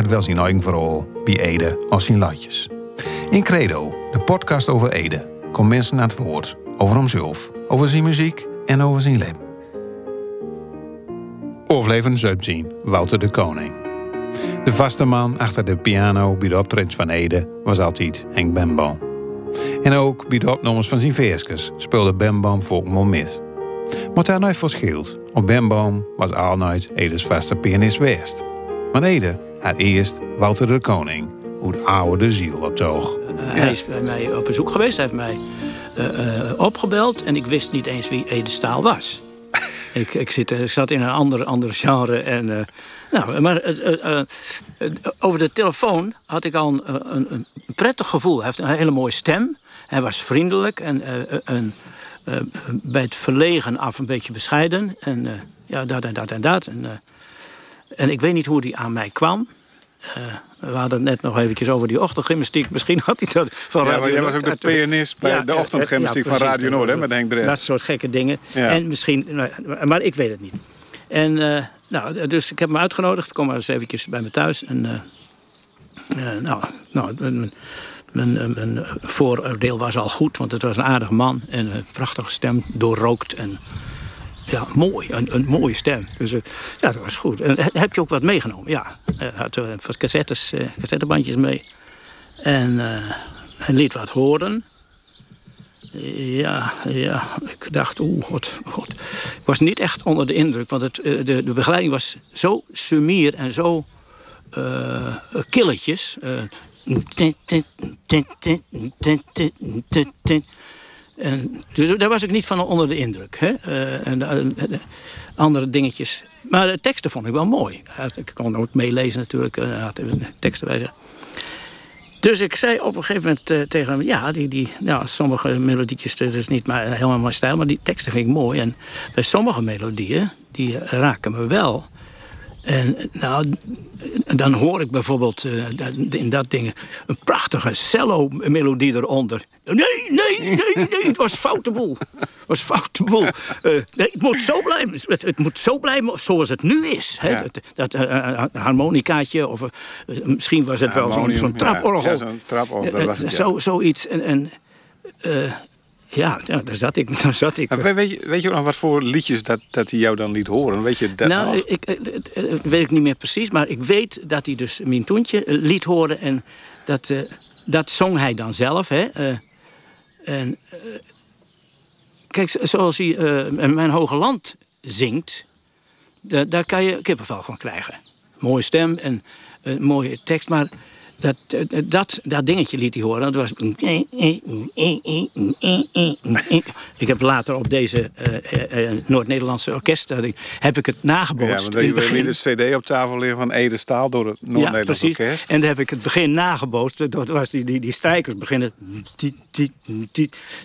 Het wel zijn eigen verhaal bij Ede als zijn latjes. In Credo, de podcast over Ede, komen mensen naar het woord over hemzelf, over zijn muziek en over zijn leven. Overleven zien Wouter de Koning. De vaste man achter de piano bij de optredens van Ede was altijd Henk Bemboom. En ook bij de opnames van zijn versjes speelde Bemboom volkmol mis. Maar daar nooit verschilt, op Bemboom was al nooit Edes vaste pianist geweest. Maar Ede had eerst Wouter de Koning, hoe de oude de ziel op toog. Uh, hij is bij mij op bezoek geweest, hij heeft mij uh, uh, opgebeld en ik wist niet eens wie Ede Staal was. ik, ik, zit, ik zat in een ander, ander genre en... Nou, maar over de telefoon had ik al een, een, een, prettig gevoel. Hij heeft een hele mooie stem. Hij was vriendelijk en een, bij het verlegen af een beetje bescheiden. En ja, dat en dat en dat. En, en ik weet niet hoe die aan mij kwam. Uh, we hadden het net nog eventjes over die ochtendgymnastiek. Misschien had hij dat van Radio Ja, maar jij was ook de pianist bij ja, de ochtendgymnastiek ja, van Radio Noord, hè, met Henk Dres. Dat soort gekke dingen. En misschien, nou, maar ik weet het niet. En uh, nou, dus ik heb hem uitgenodigd. Kom maar eens eventjes bij me thuis. En uh, nou, nou mijn, mijn, mijn, vooroordeel was al goed, want het was een aardige man. En een prachtige stem, doorrookt en ja, mooi, een, een mooie stem. Dus uh, ja, dat was goed. En heb je ook wat meegenomen? Ja, hij had uh, wat cassettes, cassettebandjes mee. En hij liet wat horen. Ja, ja, ik dacht, oeh, god, god. Ik was niet echt onder de indruk, want het, de, de begeleiding was zo sumier en zo killetjes. En, dus daar was ik niet van onder de indruk. Hè? Uh, en uh, andere dingetjes. Maar de teksten vond ik wel mooi. Ik kon ook meelezen natuurlijk. Had teksten bij. Dus ik zei op een gegeven moment tegen hem... Ja, die, die, ja, sommige melodietjes, dat is niet maar helemaal mijn stijl... maar die teksten vind ik mooi. En bij sommige melodieën, die raken me wel... En nou, dan hoor ik bijvoorbeeld uh, in dat ding een prachtige cello-melodie eronder. Nee, nee, nee, nee, het was foute boel. Het was foute boel. Uh, nee, het moet zo blijven. Het, het, moet zo blijven zoals het nu is. Hè? Ja. Dat, dat uh, harmonicaatje, of misschien was het wel zo'n zo traporgel. Ja, zo'n traporgel, dat was het, zo, Zoiets. En, en ja, daar zat ik. Daar zat ik. Maar weet, je, weet je nog wat voor liedjes dat, dat hij jou dan liet horen? Weet je dat nou, nog? ik, ik, weet ik niet meer precies, maar ik weet dat hij dus Mijn Toentje liet horen. En dat, uh, dat zong hij dan zelf. Hè. Uh, en, uh, kijk, zoals hij Mijn Hoge Land zingt, daar kan je kippenvel van krijgen. Mooie stem en mooie tekst, maar dat, dat, dat dingetje liet hij horen. Dat was. Ik heb later op deze uh, uh, Noord-Nederlandse orkest. heb ik het nagebootst. Ja, want je begin... de CD op tafel liggen van Ede Staal door het Noord-Nederlandse ja, orkest. En dan heb ik het begin nagebootst. Dat was die, die, die strijkers beginnen.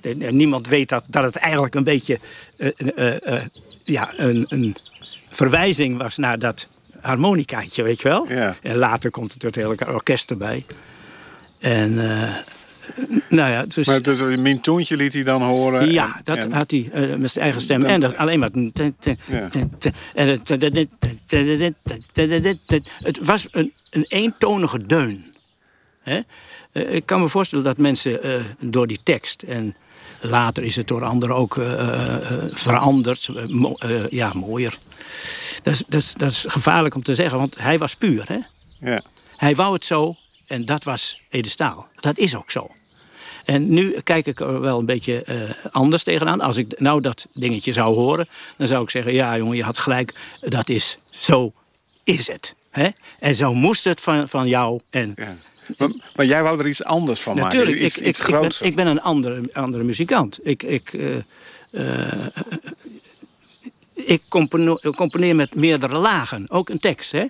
En niemand weet dat, dat het eigenlijk een beetje. ja, een, een verwijzing was naar dat harmonicaatje, weet je wel. Ja. En later komt het het hele orkest erbij. En uh, nou ja, dus... Maar dus een mintoentje liet hij dan horen? Ja, dat en, had hij uh, met zijn eigen stem. Dan, en dat, alleen maar... Ja. En het was een, een eentonige deun. Hè? Uh, ik kan me voorstellen dat mensen door die tekst... en later is het door anderen ook veranderd. Mo ja, mooier dat is, dat, is, dat is gevaarlijk om te zeggen, want hij was puur. Hè? Ja. Hij wou het zo en dat was Ede Staal. Dat is ook zo. En nu kijk ik er wel een beetje uh, anders tegenaan. Als ik nou dat dingetje zou horen, dan zou ik zeggen: ja, jongen, je had gelijk. Dat is zo is het. Hè? En zo moest het van, van jou. En, ja. maar, maar, jij wou er iets anders van natuurlijk, maken? Iets, ik, iets ik, ik, ben, ik ben een andere, andere muzikant. Ik, ik, uh, uh, ik componeer, met meerdere lagen. Ook een tekst, hè?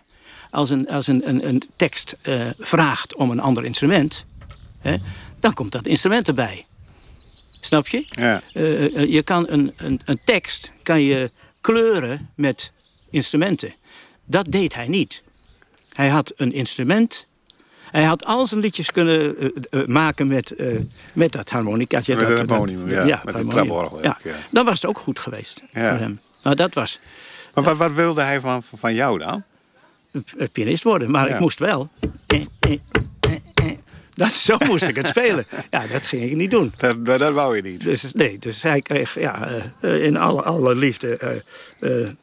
als een, als een, een, een tekst eh, vraagt om een ander instrument, hè, dan komt dat instrument erbij. Snap je? Ja. Eh, eh, je kan een, een, een tekst kan je kleuren met instrumenten. Dat deed hij niet. Hij had een instrument. Hij had al zijn liedjes kunnen maken met, met dat harmonicaatje. Met dat, het harmonium, ja. Met het harmonium. Ja. ja. Dan was het ook goed geweest Ja. voor hem. Nou, dat was Maar wat, wat wilde hij van, van jou dan? pianist worden. Maar Ja. ik moest wel. Eh, eh, eh. Dat, zo moest ik het spelen. Ja, dat ging ik niet doen. Dat, dat, wou je niet. Dus, nee, dus hij kreeg ja, in alle, alle liefde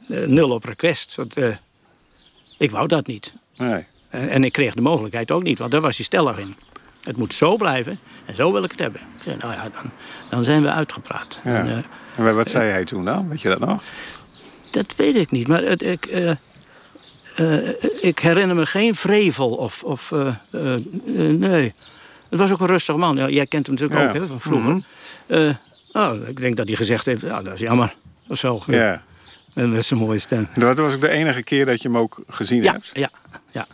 nul op request. Want, ik wou dat niet. Nee. En, en ik kreeg de mogelijkheid ook niet, want daar was hij stellig in. Het moet zo blijven en zo wil ik het hebben. Ik zei, nou ja, dan, dan zijn we uitgepraat. Ja. En, wat zei hij toen dan? Weet je dat nog? Dat weet ik niet, maar het, ik, eh, eh, ik herinner me geen vrevel of... of eh, nee, het was ook een rustig man. Ja, jij kent hem natuurlijk Ja. ook hè, van vroeger. Eh, oh, ik denk dat hij gezegd heeft, ja, dat is jammer. Of zo. Ja. En dat is een mooie stem. Dat was ook de enige keer dat je hem ook gezien Ja, hebt. ja, ja.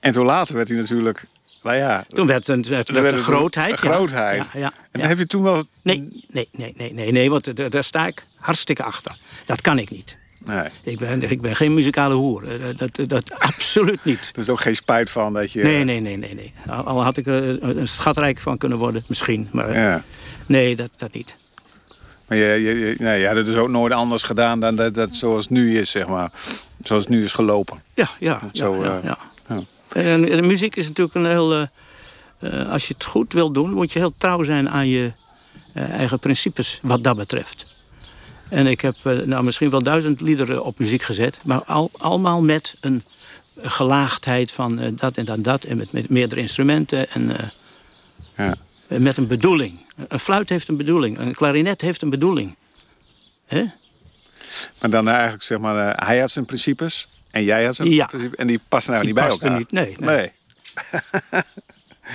En toen later werd hij natuurlijk... Nou ja, Toen werd het een grootheid. een grootheid. Ja, ja, en heb je toen wel... Nee, nee, nee, nee, nee, nee want daar- sta ik hartstikke achter. Dat kan ik niet. Nee. Ik ben, ik ben geen muzikale hoer. Eh, Dat, dat, dat absoluut niet. Dus ook geen spijt van dat je... Nee, nee, nee, nee. nee. Al al had ik er een schatrijk van kunnen worden, misschien. Maar eh, Ja. nee, dat, dat niet. Maar je, je, je, nee, je had het dus ook nooit anders gedaan dan dat, dat zoals het nu is, zeg maar. Zoals het nu is gelopen. Ja, ja. Zo, ja, eh, ja. ja. En, muziek is natuurlijk een heel... eh, eh, als je het goed wil doen, moet je heel trouw zijn aan je eh, eigen principes wat dat betreft. En ik heb nou, misschien wel duizend liederen op muziek gezet, maar al, allemaal met een gelaagdheid van dat en dat, dat en met, met meerdere instrumenten en Ja. met een bedoeling. Een fluit heeft een bedoeling, een klarinet heeft een bedoeling. Hè? Maar dan eigenlijk, zeg maar, hij had zijn principes en jij had zijn Ja. En die passen nou Die niet bij elkaar. niet, nee, nee. nee.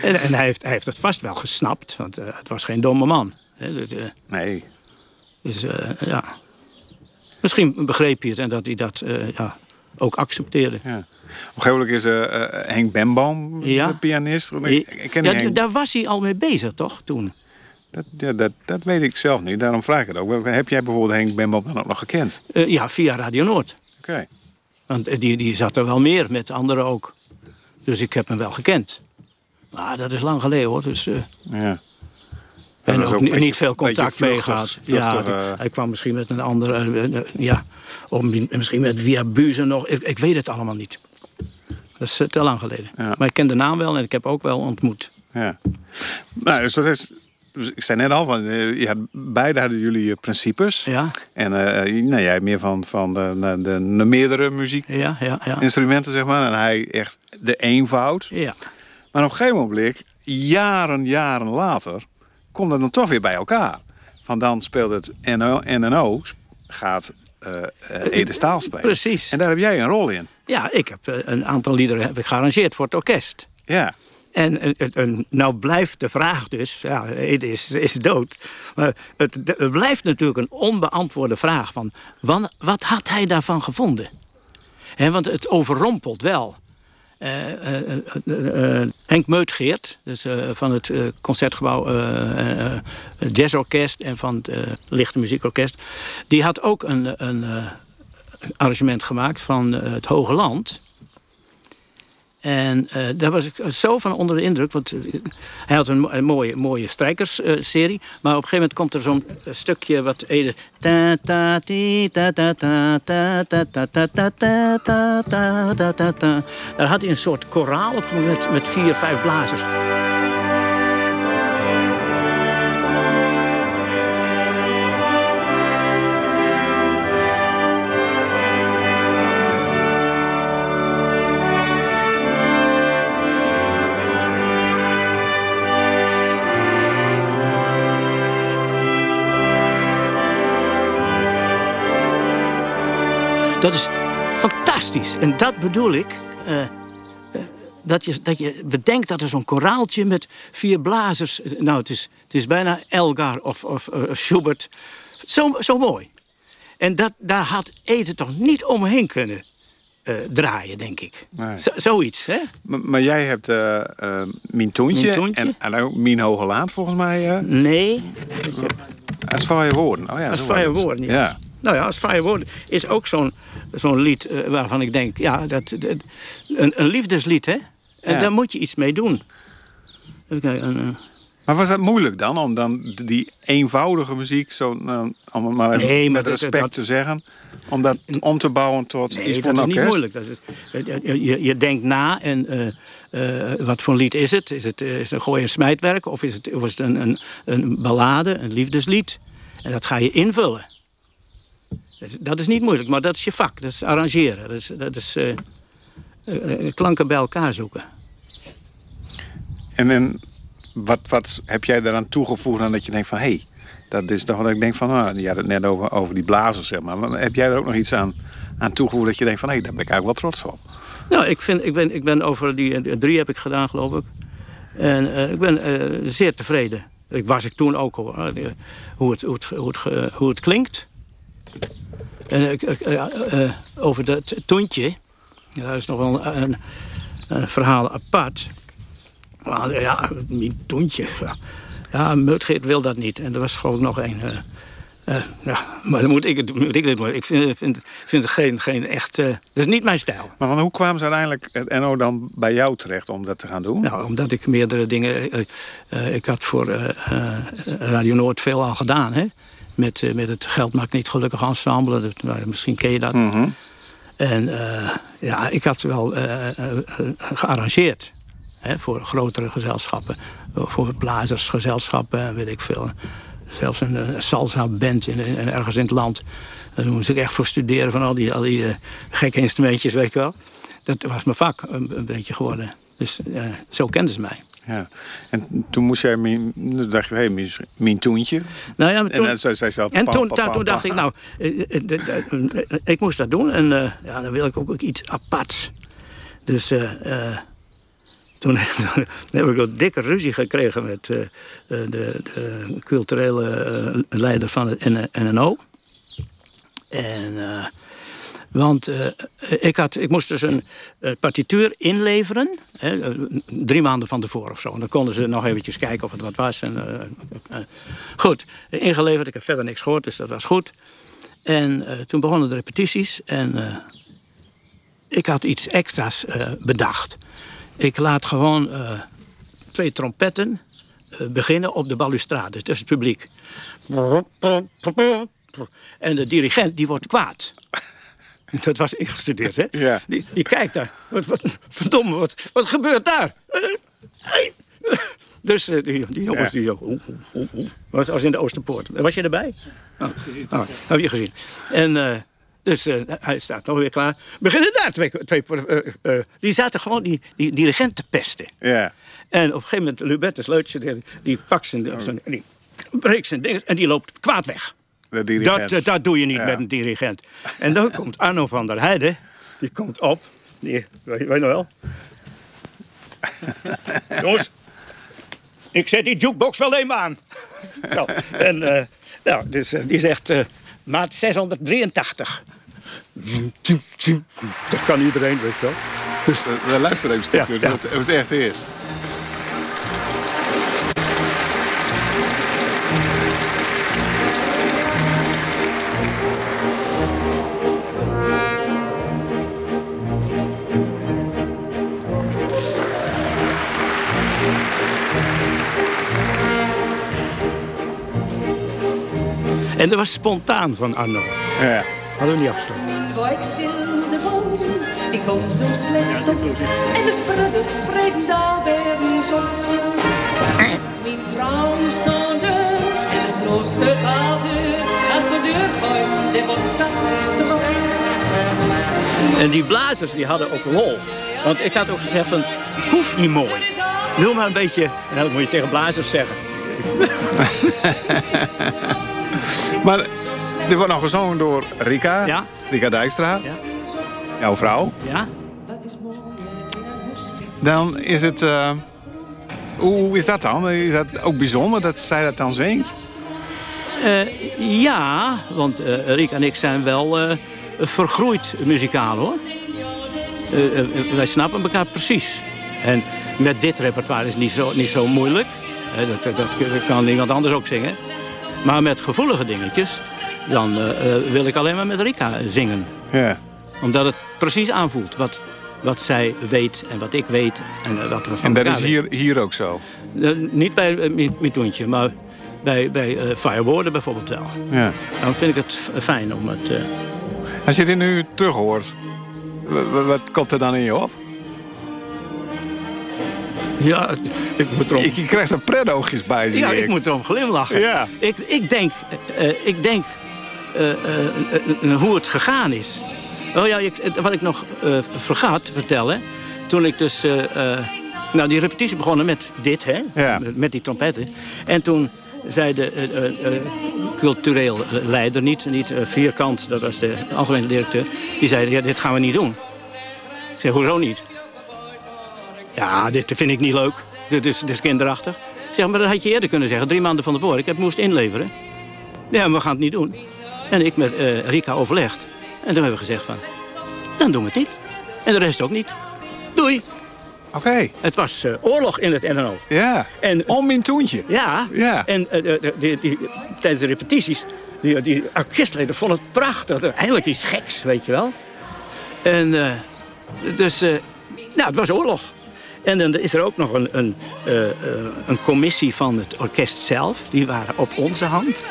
En, en hij, heeft, hij heeft het vast wel gesnapt, want eh, het was geen domme man. Hè? Dat, eh, Nee. Dus eh, ja. Misschien begreep hij het en dat hij dat ja, ook accepteerde. Ja. Op een gegeven moment is Henk Bemboom Ja. de pianist. Ik, ik ken ja, Henk. daar was hij al mee bezig, toch, toen? Dat, ja, dat, dat weet ik zelf niet. Daarom vraag ik het ook. Heb jij bijvoorbeeld Henk Bemboom dan ook nog gekend? Ja, via Radio Noord. Oké. Want die, die zat er wel meer, met anderen ook. Dus ik heb hem wel gekend. Maar dat is lang geleden, hoor. Dus, eh, Ja. en ook, beetje- niet veel contact mee gehad. ja, eh. hij kwam misschien met een andere... eh, ja, of mi- misschien met Via Buzen nog. Ik, ik weet het allemaal niet. Dat is te lang geleden. Ja. Maar ik ken de naam wel en ik heb ook wel ontmoet. Ja. Nou, dus dat is, dus ik zei net al, van, eh, ja, beide hadden jullie eh, principes. Ja, En eh, nou, jij meer van, van de, de, de, de meerdere muziekinstrumenten, ja, ja. zeg maar. En hij echt de eenvoud. Ja, Maar op een gegeven moment, jaren, jaren later, komt het dan toch weer bij elkaar. Van dan speelt het NO, NNO gaat eh eh, Ede Staal spelen. precies. En daar heb jij een rol in. Ja, ik heb een aantal liederen heb ik gearrangeerd voor het orkest. Ja. En, en, nou blijft de vraag dus, ja, het is, is dood. Maar het, blijft natuurlijk een onbeantwoorde vraag van... Wat had hij daarvan gevonden? Want het overrompelt wel. Eh, eh, eh, Henk Meutgeert, dus, van het Concertgebouw Jazzorkest... en van het Lichte Muziekorkest... die had ook een, een arrangement gemaakt van het Hoge Land... En eh, daar was ik zo van onder de indruk. Want eh, hij had een, mo- een mooie, mooie strijkersserie. maar op een gegeven moment komt er zo'n eh, stukje wat Ede... Daar had hij een soort koraal op met, met vier, vijf blazers. Dat is fantastisch. En dat bedoel ik. eh, eh, dat, je, dat je bedenkt dat er zo'n koraaltje met vier blazers. eh, Nou, het is, het is bijna Elgar of, of Schubert. Zo, zo mooi. En dat, daar had Ede toch niet omheen kunnen. draaien, denk ik. Nee. Zoiets, hè? Maar, maar jij hebt eh eh Mien Toentje. En, en ook Mien Hoge Laat volgens mij. Nee. als vrije woorden. Oh ja, Als zo vrije was het. woorden, ja. Ja. Nou ja, als vrije woorden is ook zo'n zo'n lied eh, waarvan ik denk, ja, dat, dat- een, een liefdeslied, hè? En Ja. daar moet je iets mee doen. Eh, Maar was dat moeilijk dan om dan die eenvoudige muziek, zo, nou, om het maar even Nee, maar met dat- respect dat- te zeggen, om dat om te bouwen tot Nee, iets voor dat een is niet moeilijk. Dat is, je, je, denkt na en eh, eh, wat voor lied is het? Is het, eh, is het een gooi- en smijtwerk of is het, of is het een, een, een ballade, een liefdeslied? En dat ga je invullen. Dat is, niet moeilijk, maar dat is je vak. Dat is arrangeren. Dat is, dat is eh, eh, eh, klanken bij elkaar zoeken. En, en wat, wat heb jij daaraan toegevoegd dan dat je denkt van... hé, hey, dat is toch wat ik denk van... Nou, je had het net over, over die blazers, zeg maar. maar. Heb jij er ook nog iets aan, aan toegevoegd dat je denkt van... hé, hey, daar ben ik eigenlijk wel trots op. Nou, ik, vind, ik, ben, ik ben over die drie heb ik gedaan, geloof ik. En ik ben zeer tevreden. Ik was ik toen ook hoor. Hoe het, hoe het, hoe het, ge- hoe het klinkt. En ik, eh, eh, over dat toentje. ja, Daar is nog wel een, een, verhaal apart. Maar, ja, mijn toentje. Ja, Mutgeert wil dat niet. En er was geloof ik nog een. eh, eh, ja, maar dan moet ik het, moet ik dit doen. Ik vind, vind, vind het geen, geen echt. eh, dat is niet mijn stijl. Maar van, hoe kwamen ze uiteindelijk het NO dan bij jou terecht om dat te gaan doen? Nou, omdat ik meerdere dingen. eh, eh, ik had voor eh, eh, Radio Noord veel al gedaan. Hè? Met, eh, met het Geld maakt niet gelukkig ensemble. Dat, nou, misschien ken je dat. Mhm. En eh, ja, ik had wel eh, gearrangeerd. Hè, voor grotere gezelschappen. Voor blazersgezelschappen en weet ik veel. Zelfs een, een salsa-band in, in- ergens in het land. Daar moest ik echt voor studeren van al die, al die gekke instrumentjes, weet je wel. Dat was mijn vak een, een beetje geworden. Dus zo kenden ze mij. Ja. En toen moest jij, toen dacht je, hé, hey, Mien Toentje. Nou ja, En toen, dan zei zelf... en toen, pa, ta- pa, toen pa. dacht ik, nou, ik moest dat doen. En eh, ja, dan wil ik ook, ook iets aparts. Dus eh, eh, toen, heb ik een dikke ruzie gekregen met de, de culturele leider van het NNO. En, eh, want eh, ik, had, ik moest dus een eh, partituur inleveren. Hè, eh, drie maanden van tevoren of zo. En dan konden ze nog eventjes kijken of het wat was. En, eh, eh, goed, ingeleverd. Ik heb verder niks gehoord, dus dat was goed. En eh, toen begonnen de repetities. En eh, ik had iets extra's eh, bedacht. Ik laat gewoon eh, twee trompetten eh, beginnen op de balustrade. Dus het publiek. En de dirigent die wordt kwaad. Dat was ingestudeerd, hè? Ja. Die, die kijkt daar. Wat, wat, verdomme, wat, wat gebeurt daar? Dus eh, die, die jongens, Ja. die... oeh, oeh, oeh. was, was in de Oosterpoort. Was je erbij? Oh, oh, heb je gezien. En eh, dus eh, hij staat nog weer klaar. Beginnen daar twee... twee die zaten gewoon die, die dirigent te pesten. Ja. En op een gegeven moment, Lubertus Leutje, die, die pakt zijn, zijn- die breekt zijn ding en die loopt kwaad weg. De. Dat, eh, dat doe je niet Ja. met een dirigent. En dan komt Arno van der Heijden, die komt op. Die, weet, je nog wel? Jongens, ik zet die jukebox wel even aan. nou, en eh, nou, dus, eh, die zegt, maat 683. Dat kan iedereen, weet je wel. Dus we, luisteren even een stukje Ja, het echt is. En dat was spontaan van Arno. Ja. Hadden we niet afgesproken. Waar ik schilde woon, ik kom zo slecht op. En de sprudders spreken daar weer eens op. Mijn vrouw stond er en de sloot deur. Als de deur gooit, dan wordt dat strop. En die blazers die hadden ook lol. Want ik had ook gezegd van, hoeft niet mooi. Wil maar een beetje, en dat moet je tegen blazers zeggen. Maar er wordt nog gezongen door Rika. Ja. Rika Dijkstra. Ja, Jouw vrouw. ja. Dan is het... eh, hoe is dat dan? Is dat ook bijzonder dat zij dat dan zingt? Eh, ja, want Riek en ik zijn wel eh, vergroeid muzikaal hoor. wij snappen elkaar precies. En met dit repertoire is niet zo, niet zo moeilijk. Dat, dat kan iemand anders ook zingen. Maar met gevoelige dingetjes, dan eh, eh, wil ik alleen maar met Rika zingen. Ja. Omdat het precies aanvoelt wat, wat zij weet en wat ik weet en eh, wat we van En dat is hier, hier ook zo. niet bij uh, Mitoentje, maar bij, bij Firewoorden bijvoorbeeld wel. Ja. Dan vind ik het fijn om het... Als je dit nu terug hoort, wa- wa- wat komt er dan in je op? Ja, ik moet erom, Je, krijgt er prettoogjes bij, ja, ik. ik moet erom glimlachen. Ja. Ik, ik denk, eh, ik denk eh, eh, hoe het gegaan is. Oh ja, ik, wat ik nog vergat te vertellen. Toen ik dus... nou, die repetitie begonnen met dit, hè? Ja. Met, die trompetten. En toen zei de cultureel leider, niet, niet Vierkant, dat was de algemene directeur... die zei, ja, dit gaan we niet doen. Ik zei, hoezo niet? Ja, dit vind ik niet leuk. Dit is, dit is kinderachtig. Zeg, maar dat had je eerder kunnen zeggen, drie maanden van tevoren. Ik heb moest inleveren. Ja, maar we gaan het niet doen. En ik met eh, Rika overlegd. En toen hebben we gezegd van, dan doen we het niet. En de rest ook niet. Doei. Oké, Het was eh, oorlog in het NNO. ja. En Om in toentje. ja, Ja. en eh, die, die, tijdens de repetities, die, die orkestleden vonden het prachtig. Eindelijk iets geks, weet je wel. En eh, dus, eh, nou, het was oorlog. En dan is er ook nog een, een, eh, eh, een commissie van het orkest zelf. Die waren op onze hand.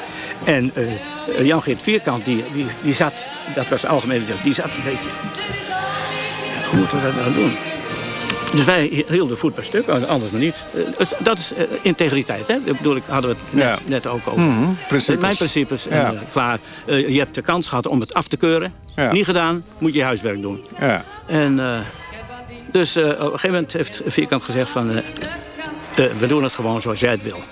En eh, Jan-Geert Vierkant, die, die, die zat, dat was directeur, die zat een beetje... ja, hoe moeten we dat nou doen? Dus wij hielden voet bij stuk, anders maar niet. Dus Dat is integriteit, hè? Dat bedoel ik, hadden we het net, Ja. net ook over. Principes. Mijn principes, Ja. klaar. Je hebt de kans gehad om het af te keuren. Ja. Niet gedaan, moet je huiswerk doen. Ja. En dus eh, op een gegeven moment heeft Vierkant gezegd van... eh, eh, we doen het gewoon zoals jij het wil.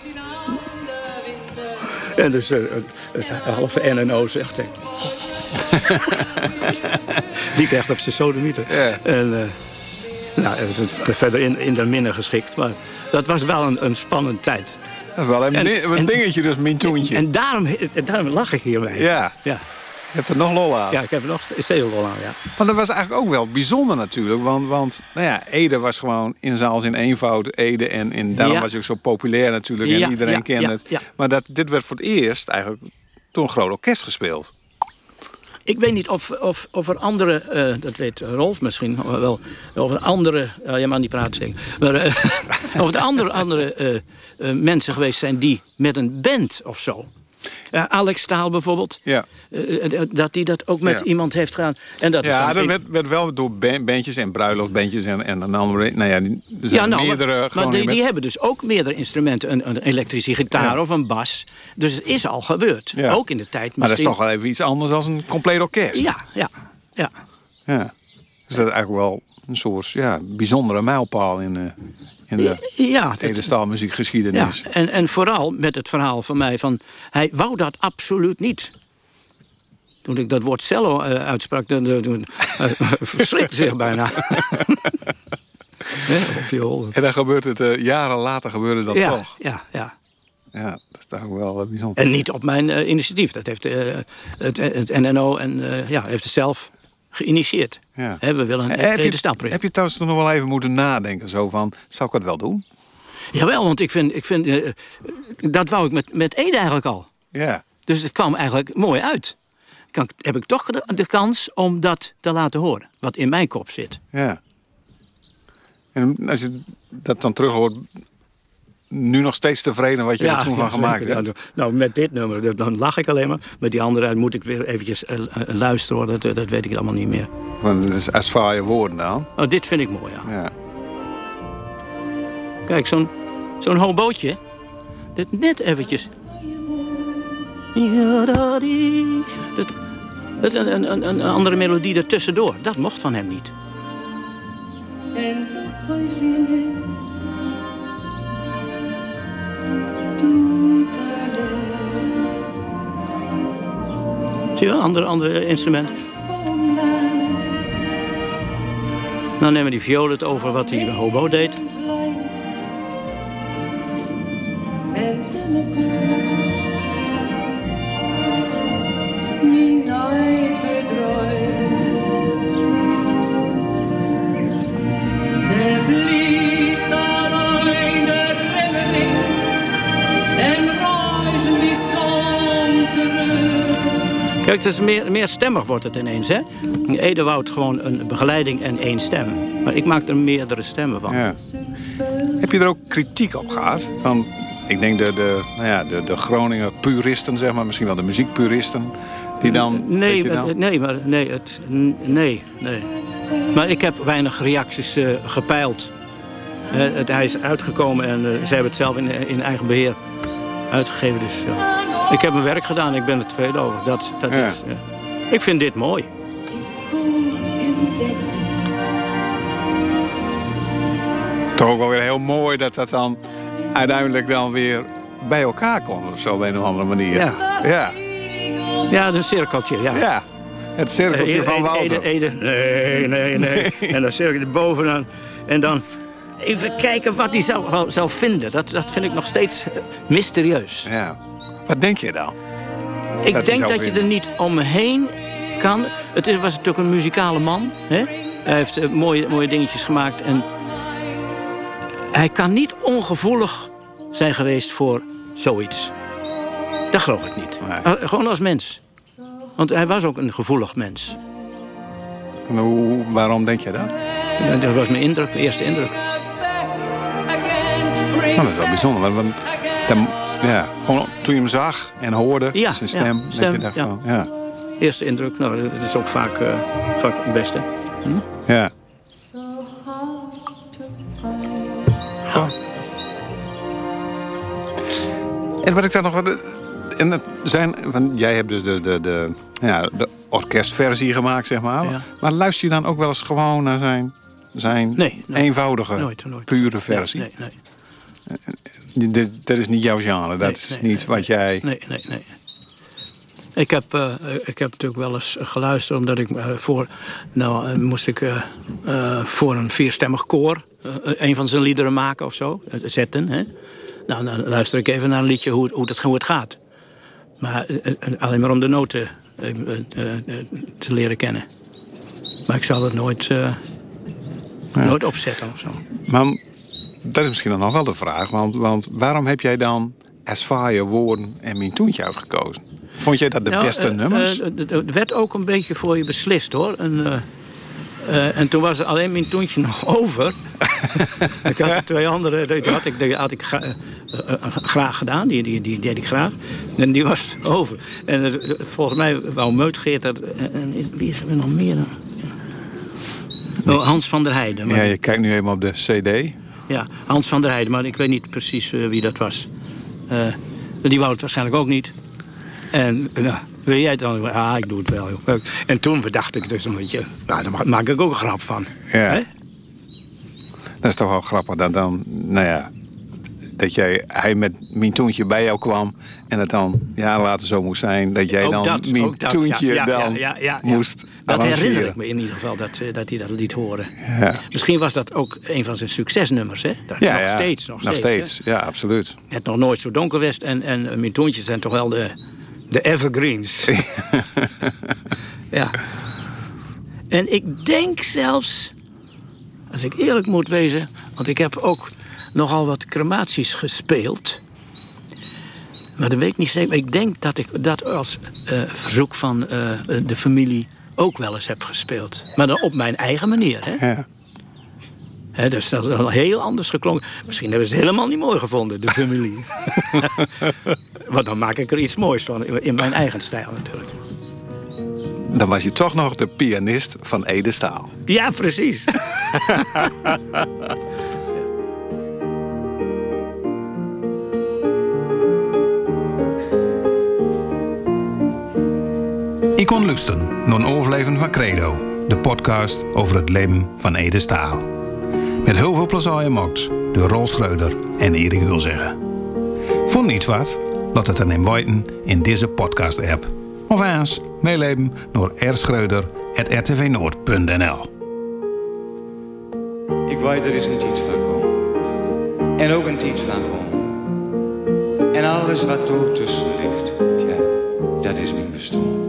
En dus het, halve NNO zegt... hij. Die krijgt op zijn sodemieter. Ja. En eh, nou, dat is het verder in, in de minne geschikt. Maar dat was wel een, een spannende tijd. Dat is wel een, En- een dingetje, dus min toentje. En daarom, en daarom lach ik hiermee. Ja, Ja, hebt er nog lol aan. ja ik heb er nog steeds wel aan, ja. Want dat was eigenlijk ook wel bijzonder natuurlijk. Want, want nou ja, Ede was gewoon in zaals in eenvoud Ede. En, en daarom Ja. was hij ook zo populair natuurlijk. En Ja, iedereen kende het. Maar dat, dit werd voor het eerst eigenlijk door een groot orkest gespeeld. Ik weet niet of, of, of er andere, eh, dat weet Rolf misschien wel, of er andere, uh, je mag niet praten zeggen, maar eh, of er andere, andere eh, mensen geweest zijn die met een band of zo. Ja, Alex Staal bijvoorbeeld, Ja, eh, eh, dat die dat ook met Ja. iemand heeft gedaan. En dat is ja dat werd, werd wel door ban- bandjes en bruiloftbandjes en, en een andere. Nou ja, er zijn ja, nou, meerdere. maar, die, met- die hebben dus ook meerdere instrumenten. Een, een elektrische gitaar Ja. of een bas. Dus het is al gebeurd. Ook in de tijd maar dat is misschien. toch wel even iets anders dan een compleet orkest. Ja, ja, ja. Ja. Dus dat is eigenlijk wel een soort ja, bijzondere mijlpaal in, de in de Ja, dat-. Ja, en, en vooral met het verhaal van mij van... hij wou dat absoluut niet. Toen ik dat woord cello eh, uitsprak, toen eh, verschrikte zich bijna. En dan gebeurt het, eh, jaren later gebeurde dat Ja, toch. ja, ja. Ja, dat is toch wel bijzonder. En niet op mijn initiatief. Dat heeft het, het NNO en ja, heeft het zelf geïnitieerd. Ja. We willen een heb, je, Edestaalproject. heb je trouwens nog wel even moeten nadenken? Zo van, zou ik dat wel doen? Jawel, want ik vind, ik vind eh, dat wou ik met, met Ede eigenlijk al. Ja. Dus het kwam eigenlijk mooi uit. Kan, heb ik toch de, de kans om dat te laten horen. Wat in mijn kop zit. ja. En als je dat dan terug hoort, nu nog steeds tevreden wat je er toen van ja, gemaakt hebt? Nou, nou, met dit nummer, dan lach ik alleen maar. Met die andere moet ik weer eventjes eh, eh, luisteren. hoor. Dat, eh, dat weet ik allemaal niet meer. Want het is als woorden dan. Oh, dit vind ik mooi, ja. Ja. Kijk, zo'n zo'n hobootje. Dit net eventjes. Dat, dat is een, een, een andere melodie ertussendoor. Dat mocht van hem niet. En toch gezien het. Wel, ander, ander instrument. Dan nemen die violen het over wat die hobo deed. Kijk, het is meer, meer stemmig wordt het ineens, hè? Edewoud gewoon een begeleiding en één stem. Maar ik maak er meerdere stemmen van. Ja. Heb je er ook kritiek op gehad? Van, ik denk de, de, nou ja, de, de Groninger puristen, zeg maar, misschien wel de muziekpuristen, die dan... Nee, dan- nee, maar, nee, het, nee, nee. Maar ik heb weinig reacties eh, gepeild. Eh, het, hij is uitgekomen en eh, zij hebben het zelf in, in eigen beheer uitgegeven. Dus ja. Ik heb mijn werk gedaan, ik ben er tevreden over. Dat, dat Ja. is, ja. Ik vind dit mooi. is goed en dead. Toch ook wel weer heel mooi dat dat dan uiteindelijk dan weer bij elkaar komt of zo op een of andere manier. Ja. Ja, Ja, het is een cirkeltje, ja. ja. Het cirkeltje Eh, van Walter. Ede, Ede. Nee, nee, nee. En dan cirkeltje bovenaan. En dan even kijken wat hij zou, zou vinden. Dat, dat vind ik nog steeds mysterieus. Ja. Wat denk je dan? Ik Dat denk dat je er niet omheen kan. Het is, was natuurlijk een muzikale man. Hè? Hij heeft eh, mooie, mooie dingetjes gemaakt. En hij kan niet ongevoelig zijn geweest voor zoiets. Dat geloof ik niet. Nee. Eh, gewoon als mens. Want hij was ook een gevoelig mens. En hoe, waarom denk je dat? Dat was mijn indruk, mijn eerste indruk. Nou, dat is wel bijzonder. Want dan, ja, gewoon toen je hem zag en hoorde, Ja, zijn ja, stem, dat stem, je dacht ja. van, ja. Eerste indruk, nou, dat is ook vaak, eh, vaak het beste. ja. Goh. En wat ik daar nog... En het zijn, want jij hebt dus de, de, de, ja, de orkestversie gemaakt, zeg maar. Ja. Maar luister je dan ook wel eens gewoon naar zijn, zijn Nee, nooit. eenvoudige, Nooit, nooit. pure versie? Nee, nee, Dat is niet jouw genre, dat Nee, is nee, niet wat jij... nee, nee, nee. Ik heb, eh, ik heb natuurlijk wel eens geluisterd, omdat ik eh, voor. Nou, eh, moest ik eh, eh, voor een vierstemmig koor eh, een van zijn liederen maken of zo, eh, zetten. Hè? Nou, dan luister ik even naar een liedje hoe, het- hoe, het, hoe het gaat. Maar eh, eh, alleen maar om de noten eh, eh, eh, te leren kennen. Maar ik zal het nooit, eh, nooit opzetten of zo. Maar dat is misschien dan nog wel de vraag. Want, want waarom heb jij dan Asfaya, Woorden en Mijn Toentje uitgekozen? Vond jij dat de Nou, beste eh, nummers? eh, Er werd ook een beetje voor je beslist hoor. En, eh, en toen was er alleen mijn toentje nog over. ik had er twee andere, die had ik, die had ik gra- graag gedaan. Die, die, die deed ik graag. En die was over. En volgens mij wou Meutgeert dat. En, wie is er nog meer dan? Oh, Hans van der Heijden. maar ja, je kijkt nu even op de CD. Ja, Hans van der Heijden, maar ik weet niet precies eh, wie dat was. Eh, die wou het waarschijnlijk ook niet. En eh, nou, wil jij het dan? Ah, ik doe het wel. joh. En toen bedacht ik dus een beetje, nou, daar ma- maak ik ook een grap van. Ja. Hè? Dat is toch wel grappig dat dan, nou ja, dat jij, hij met Mijn Toentje bij jou kwam en het dan jaren later zo moest zijn dat jij Ook dan dat, ja, ja, dan ja, ja, ja, ja. moest Dat herinner ik me in ieder geval, dat, eh, dat hij dat liet horen. Ja. Misschien was dat ook een van zijn succesnummers, hè? Dat, Ja, nog ja. steeds, nog, nog steeds. steeds. Ja, absoluut. Het nog nooit zo donker was en, en eh, zijn toch wel de, de evergreens. ja. En ik denk zelfs, als ik eerlijk moet wezen, want ik heb ook nogal wat crematies gespeeld. Maar dat weet ik niet zeker. Maar ik denk dat ik dat als eh, verzoek van eh, de familie ook wel eens heb gespeeld. Maar dan op mijn eigen manier. Hè? Ja. Hè, dus dat is heel anders geklonken. Misschien hebben ze het helemaal niet mooi gevonden, de familie. Want dan maak ik er iets moois van, in mijn eigen stijl natuurlijk. Dan was je toch nog de pianist van Ede Staal. Ja, precies. Kon lusten naar een overleven van Credo. De podcast over het leven van Ede Staal. Met heel veel plezier gemaakt door Rol Schreuder en Erik Hulzeggen. Vond niet wat? Laat het dan in in deze podcast-app. Of eens meeleven door rschreuder.rtvnoord.nl Ik weet er is een tijd van komen. En ook een tijd van gewoon. En alles wat er tussen ligt, dat is mijn bestaan.